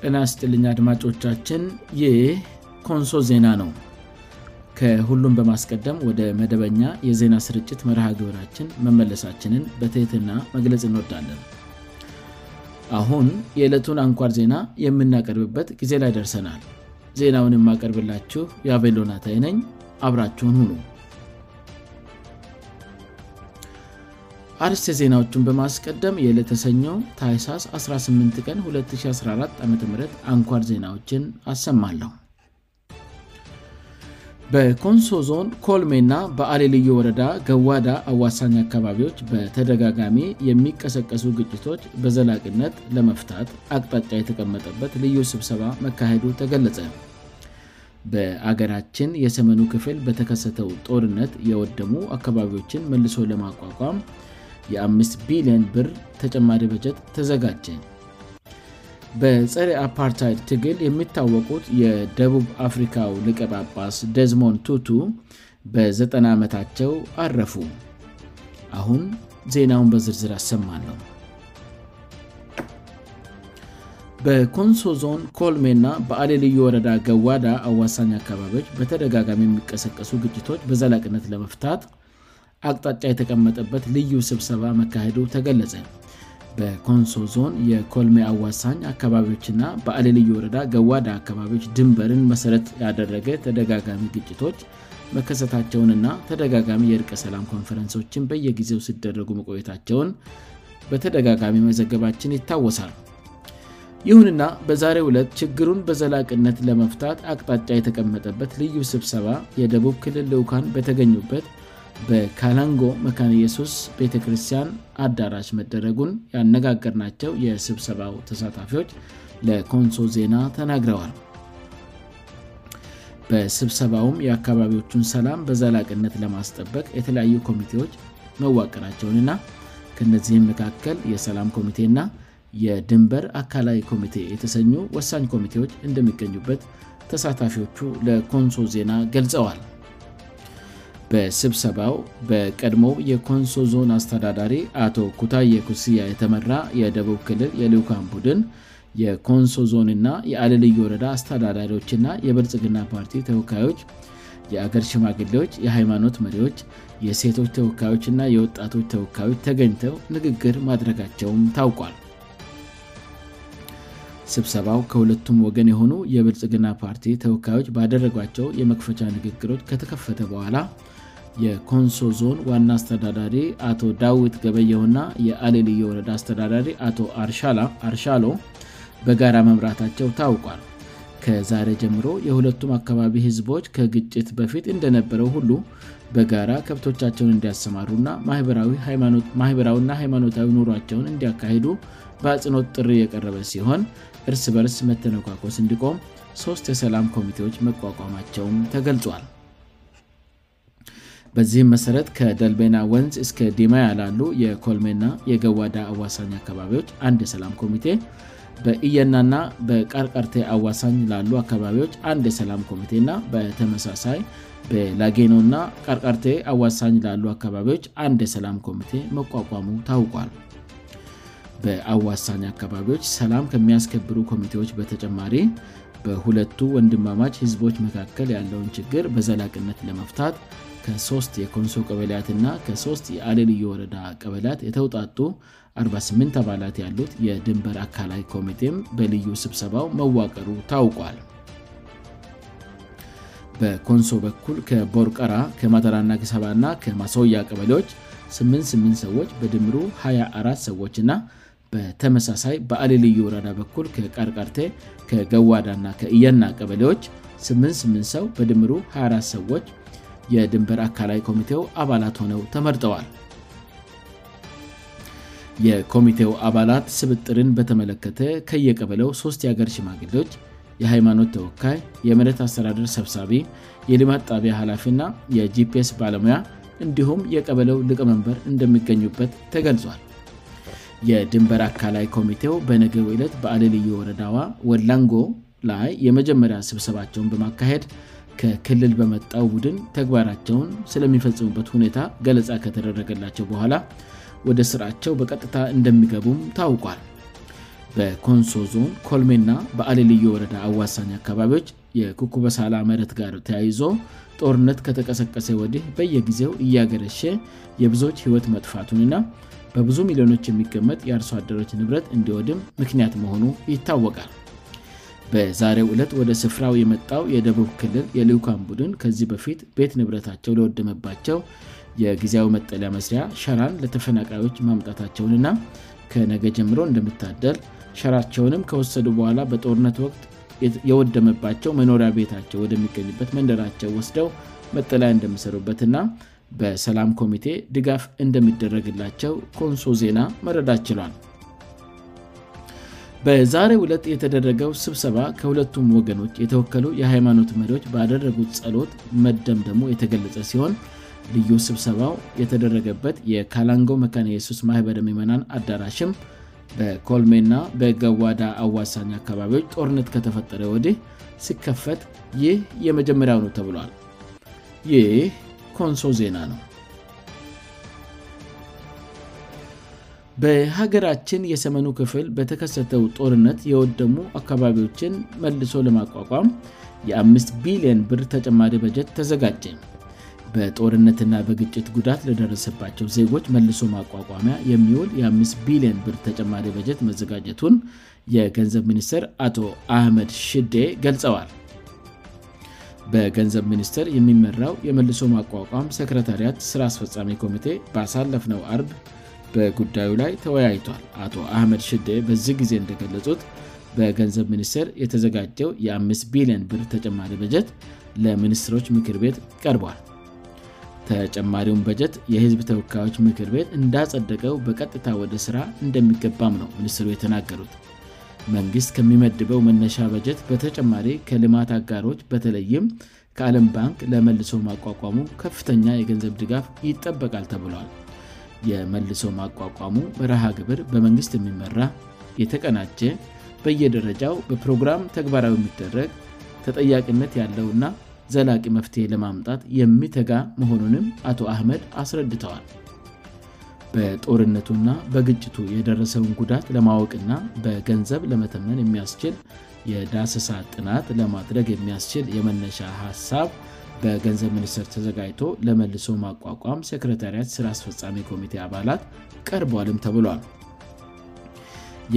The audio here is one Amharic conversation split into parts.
ቀናስጥልኛ አድማጮቻችን ይ ኮንሶ ዜና ነው ከሁሉም በማስቀደም ወደ መደበኛ የዜና ስርጭት መርሃግብራችን መመለሳችንን በትሕትና መግለጽ እንወዳለን አሁን የዕለቱን አንኳር ዜና የምናቀርብበት ጊዜ ላይ ደርሰናል ዜናውን የማቀርብላችሁ የአቬሎናትይ ነኝ አብራችሁን ሁኑ አርስ ዜናዎቹን በማስቀደም የለተሰኘው ታይሳስ 18 ቀን 214 ዓም አንኳር ዜናዎችን አሰማለሁ በኮንሶዞን ኮልሜ እና በአሌልዩ ወረዳ ገዋዳ አዋሳኝ አካባቢዎች በተደጋጋሚ የሚቀሰቀሱ ግጭቶች በዘላቅነት ለመፍታት አቅጣጫ የተቀመጠበት ልዩ ስብሰባ መካሄዱ ተገለጸ በአገራችን የሰመኑ ክፍል በተከሰተው ጦርነት የወደሙ አካባቢዎችን መልሶ ለማቋቋም የ5 ቢልዮን ብር ተጨማሪ በጀት ተዘጋጀ በጸሬ አፓርታይድ ትግል የሚታወቁት የደቡብ አፍሪካው ልቀጣጳስ ደዝሞን ቱt በ90ዓመታቸው አረፉ አሁን ዜናውን በዝርዝር ያሰማለሁ በኮንሶ ዞን ኮልሜ ና በአሌልዩ ወረዳ ገዋዳ አዋሳኝ አካባቢዎች በተደጋጋሚ የሚቀሰቀሱ ግጅቶች በዘላቅነት ለመፍታት አቅጣጫ የተቀመጠበት ልዩ ስብሰባ መካሄዱ ተገለጸ በኮንሶ ዞን የኮልሜ አዋሳኝ አካባቢዎችና በአሌልዩ ወረዳ ገዋዳ አካባቢዎች ድንበርን መሰረት ያደረገ ተደጋጋሚ ግጭቶች መከሰታቸውንና ተደጋጋሚ የርቀ ሰላም ኮንፈረንሶችን በየጊዜው ሲደረጉ መቆየታቸውን በተደጋጋሚ መዘገባችን ይታወሳል ይሁንና በዛሬ ሁለት ችግሩን በዘላቅነት ለመፍታት አቅጣጫ የተቀመጠበት ልዩ ስብሰባ የደቡብ ክልል ልዑካን በተገኙበት በካላንጎ መካንኢየሱስ ቤተክርስቲያን አዳራሽ መደረጉን ያነጋገርናቸው የስብሰባው ተሳታፊዎች ለኮንሶ ዜና ተናግረዋል በስብሰባውም የአካባቢዎቹን ሰላም በዘላቅነት ለማስጠበቅ የተለያዩ ኮሚቴዎች መዋቀራቸውንና ከእነዚህም መካከል የሰላም ኮሚቴእና የድንበር አካላይ ኮሚቴ የተሰኙ ወሳኝ ኮሚቴዎች እንደሚገኙበት ተሳታፊዎቹ ለኮንሶ ዜና ገልጸዋል በስብሰባው በቀድሞው የኮንሶ ዞን አስተዳዳሪ አቶ ኩታዬ ኩስያ የተመራ የደቡብ ክልል የልውካን ቡድን የኮንሶ ዞንና የአልልዩ ወረዳ አስተዳዳሪዎችና የብልጽግና ፓርቲ ተወካዮች የአገር ሽማግሌዎች የሃይማኖት መሪዎች የሴቶች ተወካዮችና የወጣቶች ተወካዮች ተገኝተው ንግግር ማድረጋቸውም ታውቋል ስብሰባው ከሁለቱም ወገን የሆኑ የብልጽግና ፓርቲ ተወካዮች ባደረጓቸው የመክፈቻ ንግግሮች ከተከፈተ በኋላ የኮንሶ ዞን ዋና አስተዳዳሪ አቶ ዳዊት ገበየው እና የአሌልዮ ወረዳ አስተዳዳሪ አቶ አርሻሎ በጋራ መምራታቸው ታውቋል ከዛሬ ጀምሮ የሁለቱም አካባቢ ህዝቦች ከግጭት በፊት እንደነበረው ሁሉ በጋራ ከብቶቻቸውን እንዲያሰማሩና ማኅበራዊና ሃይማኖታዊ ኑሯቸውን እንዲያካሄዱ በአጽኖት ጥሪ የቀረበ ሲሆን እርስ በእርስ መተነኳቆስ እንዲቆም ሶስት የሰላም ኮሚቴዎች መቋቋማቸውም ተገልጿል በዚህም መሠረት ከደልቤና ወንዝ እስከ ዲማ ያላሉ የኮልሜና የገዋዳ አዋሳኝ አካባቢዎች አን የሰላም ኮሚቴ በእየናና በቀርቀርቴ አዋሳኝ ላሉ አካባቢዎች አን የሰላም ኮሚቴእና በተመሳሳይ በላጌኖ እና ቀርቀርቴ አዋሳኝ ላሉ አካባቢዎች አን የሰላም ኮሚቴ መቋቋሙ ታውቋል በአዋሳኝ አካባቢዎች ሰላም ከሚያስከብሩ ኮሚቴዎች በተጨማሪ በሁለቱ ወንድማማች ህዝቦች መካከል ያለውን ችግር በዘላቅነት ለመፍታት ከሶስት የኮንሶ ቀበልያትእና ከ3ስ የአሌልዩ ወረዳ ቀበያት የተውጣጡ 48 አባላት ያሉት የድንበር አካላይ ኮሚቴም በልዩ ስብሰባው መዋቀሩ ታውቋል በኮንሶ በኩል ከቦርቀራ ከማጠራእና ሰባ እና ከማስያ ቀበሌዎች 88 ሰዎች በድምሩ 24 ሰዎችእና በተመሳሳይ በአሌ ልዩ ወረዳ በኩል ከቀርቀርቴ ከገዋዳ ና ከእየና ቀበሌዎች 88 ሰው በድምሩ 24 ሰዎች የድንበር አካላይ ኮሚቴው አባላት ሆነው ተመርጠዋል የኮሚቴው አባላት ስብጥርን በተመለከተ ከየቀበለው ሶስት ያገር ሽማግሎች የሃይማኖት ተወካይ የመረት አስተዳደር ሰብሳቢ የሊማት ጣቢያ ኃላፊና የgፒስ ባለሙያ እንዲሁም የቀበለው ልቀመንበር እንደሚገኙበት ተገልጿል የድንበር አካላይ ኮሚቴው በነገው ዕለት በአልልዩ ወረዳዋ ወላንጎ ላይ የመጀመሪያ ስብሰባቸውን በማካሄድ ከክልል በመጣው ቡድን ተግባራቸውን ስለሚፈጽሙበት ሁኔታ ገለፃ ከተደረገላቸው በኋላ ወደ ስርቸው በቀጥታ እንደሚገቡም ታውቋል በኮንሶ ዞን ኮልሜ ና በአሌልዩ ወረዳ አዋሳኝ አካባቢዎች የኩኩበሳላ መረት ጋር ተያይዞ ጦርነት ከተቀሰቀሰ ወዲህ በየጊዜው እያገረሸ የብዙዎች ህይወት መጥፋቱን ና በብዙ ሚሊዮኖች የሚገመጥ የአርሶ አደሮች ንብረት እንዲወድም ምክንያት መሆኑ ይታወቃል በዛሬው ዕለት ወደ ስፍራው የመጣው የደቡብ ክልል የሊውካን ቡድን ከዚህ በፊት ቤት ንብረታቸው ለወደመባቸው የጊዜያው መጠለያ መስሪያ ሸራን ለተፈናቃዮች ማምጣታቸውንና ከነገ ጀምሮ እንደምታደል ሸራቸውንም ከወሰዱ በኋላ በጦርነት ወቅት የወደመባቸው መኖሪያ ቤታቸው ወደሚገኝበት መንደራቸው ወስደው መጠለያ እንደምሰሩበትእና በሰላም ኮሚቴ ድጋፍ እንደሚደረግላቸው ኮንሶ ዜና መረዳት ችሏል በዛሬ ሁለት የተደረገው ስብሰባ ከሁለቱም ወገኖች የተወከሉ የሃይማኖት መሪዎች ባደረጉት ጸሎት መደም ደግሞ የተገለጸ ሲሆን ልዩ ስብሰባው የተደረገበት የካላንጎ መካን የሱስ ማህበረ ሚመናን አዳራሽም በኮልሜ እና በገዋዳ አዋሳኝ አካባቢዎች ጦርነት ከተፈጠረ ወዲህ ሲከፈት ይህ የመጀመሪያው ነው ተብሏል ይህ ኮንሶ ዜና ነው በሀገራችን የሰመኑ ክፍል በተከሰተው ጦርነት የወደሙ አካባቢዎችን መልሶ ለማቋቋም የ5 ቢልየን ብር ተጨማሪ በጀት ተዘጋጀ በጦርነትና በግጭት ጉዳት ለደረሰባቸው ዜጎች መልሶ ማቋቋሚያ የሚውል የ5 ቢሊየን ብር ተጨማሪ በጀት መዘጋጀቱን የገንዘብ ሚኒስትር አቶ አህመድ ሽዴ ገልጸዋል በገንዘብ ሚኒስትር የሚመራው የመልሶ ማቋቋም ሰክረታርያት ሥራ አስፈፃሜ ኮሚቴ በሳለፍ ነው አርብ በጉዳዩ ላይ ተወያይቷል አቶ አህመድ ሽደ በዚህ ጊዜ እንደገለጹት በገንዘብ ሚኒስትር የተዘጋጀው የአ ቢልዮን ብር ተጨማሪ በጀት ለሚኒስትሮች ምክር ቤት ቀርቧል ተጨማሪውን በጀት የህዝብ ተወካዮች ምክር ቤት እንዳጸደቀው በቀጥታ ወደ ስራ እንደሚገባም ነው ሚኒስትሩ የተናገሩት መንግስት ከሚመድበው መነሻ በጀት በተጨማሪ ከልማት አጋሮች በተለይም ከአለም ባንክ ለመልሶ ማቋቋሙ ከፍተኛ የገንዘብ ድጋፍ ይጠበቃል ተብሏል የመልሶ ማቋቋሙ ረሃግብር በመንግስት የሚመራ የተቀናጀ በየደረጃው በፕሮግራም ተግባራዊ የሚደረግ ተጠያቂነት ያለውና ዘላቂ መፍትሔ ለማምጣት የሚተጋ መሆኑንም አቶ አህመድ አስረድተዋል በጦርነቱና በግጭቱ የደረሰውን ጉዳት ለማወቅና በገንዘብ ለመተመን የሚያስችል የዳስሳ ጥናት ለማድረግ የሚያስችል የመነሻ ሀሳብ በገንዘብ ሚኒስትር ተዘጋጅቶ ለመልሶ ማቋቋም ሴክረታሪያት ስራ አስፈፃሚ ኮሚቴ አባላት ቀርቧልም ተብሏል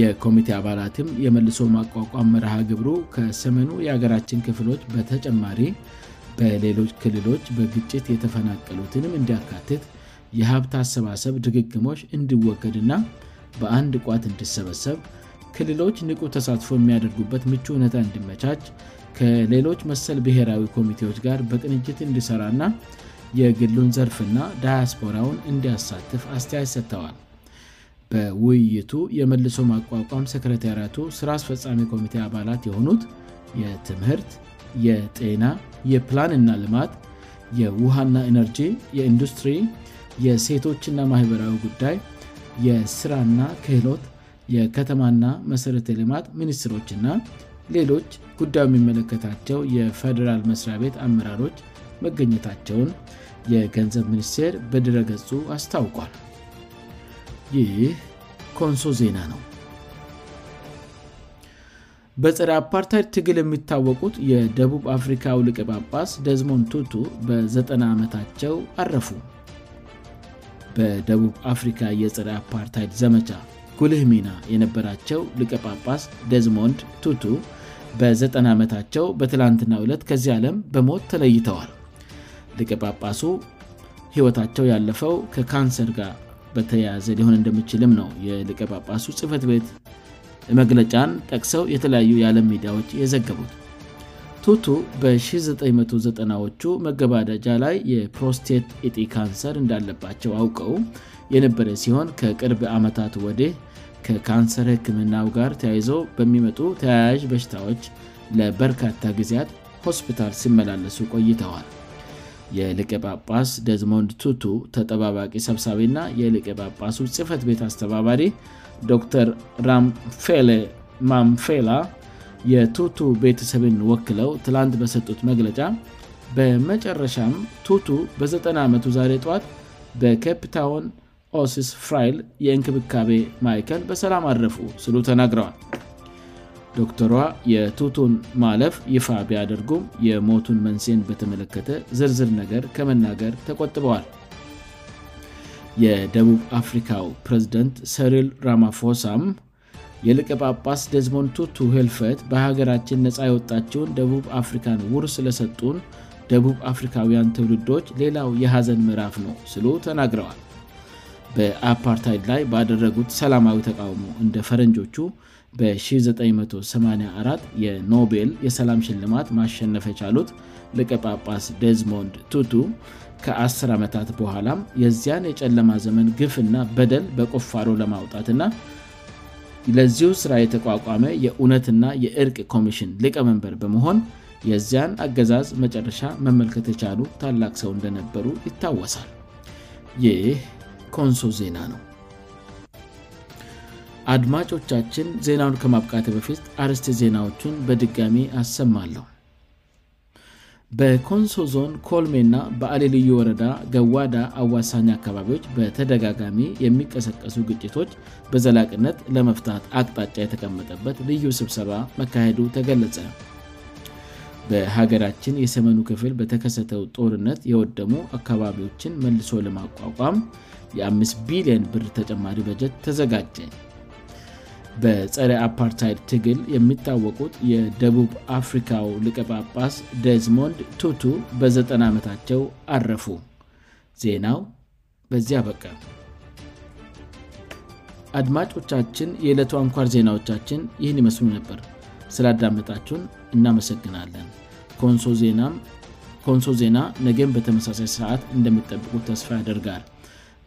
የኮሚቴ አባላትም የመልሶ ማቋቋም ርሃግብሩ ከሰመኑ የሀገራችን ክፍሎች በተጨማሪ በሌሎች ክልሎች በግጭት የተፈናቀሉትንም እንዲያካትት የሀብት አሰባሰብ ድግግሞች እንዲወገድ ና በአንድ እቋት እንድሰበሰብ ክልሎች ንቁ ተሳትፎ የሚያደርጉበት ምቹ ውነታ እንዲመቻች ከሌሎች መሰል ብሔራዊ ኮሚቴዎች ጋር በቅንጅት እንዲሰራና የግሉን ዘርፍና ዳያስፖራውን እንዲያሳትፍ አስተያት ሰጥተዋል በውይይቱ የመልሶ ማቋቋም ሰክረታርያቱ ስራ አስፈፃሚ ኮሚቴ አባላት የሆኑት የትምህርት የጤና የፕላንና ልማት የውሃና ኤነርጂ የኢንዱስትሪ የሴቶችና ማኅበራዊ ጉዳይ የስራና ክህሎት የከተማና መሠረተ ልማት ሚኒስትሮችእና ሌሎች ጉዳዩ የሚመለከታቸው የፌዴራል መስሪያ ቤት አመራሮች መገኘታቸውን የገንዘብ ሚኒስቴር በድረገጹ አስታውቋል ይህ ኮንሶ ዜና ነው በጽረ አፓርታይድ ትግል የሚታወቁት የደቡብ አፍሪካው ልቀ ጳጳስ ደዝሞንድ ቱቱ በ90 ዓመታቸው አረፉ በደቡብ አፍሪካ የጽረ አፓርታይድ ዘመቻ ጉልህሚና የነበራቸው ልቀ ጳጳስ ደዝሞንድ ቱቱ በ9ጠዓመታቸው በትላንትና 2ለት ከዚህ ዓለም በሞት ተለይተዋል ልቀ ጳጳሱ ህይወታቸው ያለፈው ከካንሰር ጋር በተያያዘ ሊሆን እንደምችልም ነው የልቀ ጳጳሱ ጽህፈት ቤት መግለጫን ጠቅሰው የተለያዩ የዓለም ሚዲያዎች የዘገቡት ቱቱ በ19090ዎቹ መገባዳጃ ላይ የፕሮስቴት ኢጢ ካንሰር እንዳለባቸው አውቀው የነበረ ሲሆን ከቅርብ ዓመታት ወዲ ከካንሰር ህክምናው ጋር ተያይዘው በሚመጡ ተያያዥ በሽታዎች ለበርካታ ጊዜያት ሆስፒታል ሲመላለሱ ቆይተዋል የልቀ ጳጳስ ደዝሞንድ ቱቱ ተጠባባቂ ሰብሳቢ ና የልቀ ጳጳሱ ጽፈት ቤት አስተባባሪ ዶክተር ራምፌሌ ማምፌላ የቱቱ ቤተሰብን ወክለው ትላንት በሰጡት መግለጫ በመጨረሻም ቱቱ በ90አመቱ ዛሬ ጠዋት በኬፕታውን ኦሲስ ፍራይል የእንክብካቤ ማይከል በሰላም አድረፉ ስሉ ተናግረዋል ዶክተሯ የቱቱን ማለፍ ይፋ ቢያደርጉም የሞቱን መንሴን በተመለከተ ዝርዝር ነገር ከመናገር ተቆጥበዋል የደቡብ አፍሪካው ፕሬዚደንት ሰሪል ራማፎሳም የልቀ ጳጳስ ደዝሞን ቱቱ ህልፈት በሀገራችን ነፃ የወጣቸውን ደቡብ አፍሪካን ውር ስለሰጡን ደቡብ አፍሪካውያን ትውልዶች ሌላው የሐዘን ምዕራፍ ነው ስሉ ተናግረዋል በአፓርታይድ ላይ ባደረጉት ሰላማዊ ተቃውሞ እንደ ፈረንጆቹ በ1984 የኖቤል የሰላም ሽልማት ማሸነፍ የቻሉት ልቀ ጳጳስ ደዝሞንድ ቱoto ከ10 ዓመታት በኋላም የዚያን የጨለማ ዘመን ግፍና በደል በቆፋሮ ለማውጣትና ለዚሁ ሥራ የተቋቋመ የእውነትና የእርቅ ኮሚሽን ሊቀመንበር በመሆን የዚያን አገዛዝ መጨረሻ መመልከት የቻሉ ታላቅ ሰው እንደነበሩ ይታወሳል ይህ ኮንሶ ዜና ነው አድማጮቻችን ዜናውን ከማብቃት በፊት አርስት ዜናዎቹን በድጋሚ አሰማለሁ በኮንሶ ዞን ኮልሜ እና በአሌ ልዩ ወረዳ ገዋዳ አዋሳኝ አካባቢዎች በተደጋጋሚ የሚቀሰቀሱ ግጭቶች በዘላቅነት ለመፍታት አቅጣጫ የተቀመጠበት ልዩ ስብሰባ መካሄዱ ተገለጸ በሀገራችን የሰመኑ ክፍል በተከሰተው ጦርነት የወደሙ አካባቢዎችን መልሶ ለማቋቋም የ5 ቢሊዮን ብር ተጨማሪ በጀት ተዘጋጀ በጸረ አፓርታይድ ትግል የሚታወቁት የደቡብ አፍሪካው ልቀ ጳጳስ ደዝሞንድ ቱቱ በ9 ዓመታቸው አረፉ ዜናው በዚያ በቃ አድማጮቻችን የዕለቱ አንኳር ዜናዎቻችን ይህን ይመስሉ ነበር ስላዳመጣችሁን እናመሰግናለን ሶኮንሶ ዜና ነገም በተመሳሳይ ሰዓት እንደምጠብቁት ተስፋ ያደርጋል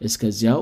እስከዚያው